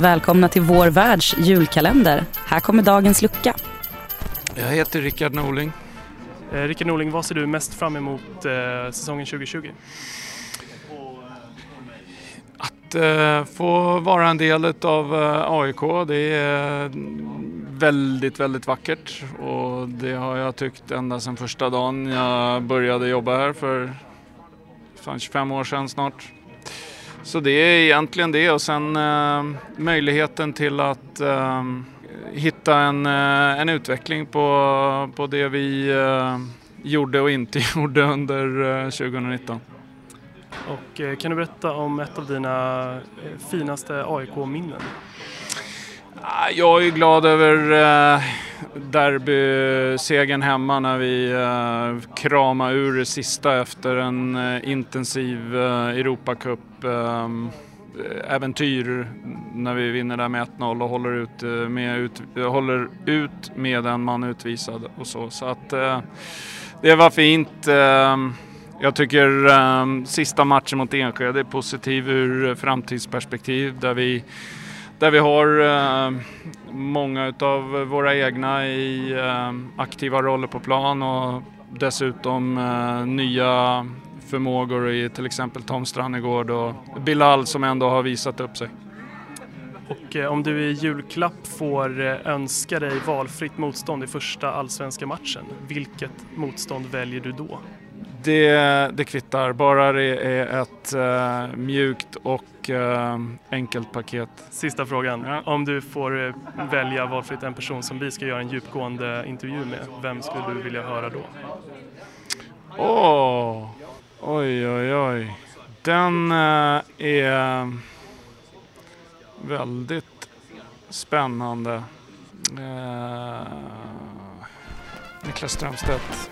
Välkomna till Vår Världs julkalender. Här kommer dagens lucka. Jag heter Rickard Norling. Eh, Rickard Norling, vad ser du mest fram emot eh, säsongen 2020? Att eh, få vara en del av eh, AIK, det är väldigt, väldigt vackert och det har jag tyckt ända sedan första dagen jag började jobba här för fan, 25 år sedan snart. Så det är egentligen det och sen eh, möjligheten till att eh, hitta en, eh, en utveckling på, på det vi eh, gjorde och inte gjorde under eh, 2019. Och eh, kan du berätta om ett av dina eh, finaste AIK-minnen? Ah, jag är glad över eh, derbysegern hemma när vi eh, kramade ur det sista efter en eh, intensiv Europacup äventyr. när vi vinner där med 1-0 och håller ut, med, ut, håller ut med en man utvisad och så. Så att det var fint. Jag tycker sista matchen mot Enskede är positiv ur framtidsperspektiv där vi där vi har eh, många av våra egna i eh, aktiva roller på plan och dessutom eh, nya förmågor i till exempel Tom Strannegård och Bilal som ändå har visat upp sig. Och eh, om du i julklapp får eh, önska dig valfritt motstånd i första allsvenska matchen, vilket motstånd väljer du då? Det, det kvittar, bara det är ett eh, mjukt och eh, enkelt paket. Sista frågan. Ja. Om du får eh, välja valfritt en person som vi ska göra en djupgående intervju med, vem skulle du vilja höra då? Åh, oj oj oj. Den eh, är väldigt spännande. Eh, Niklas Strömstedt.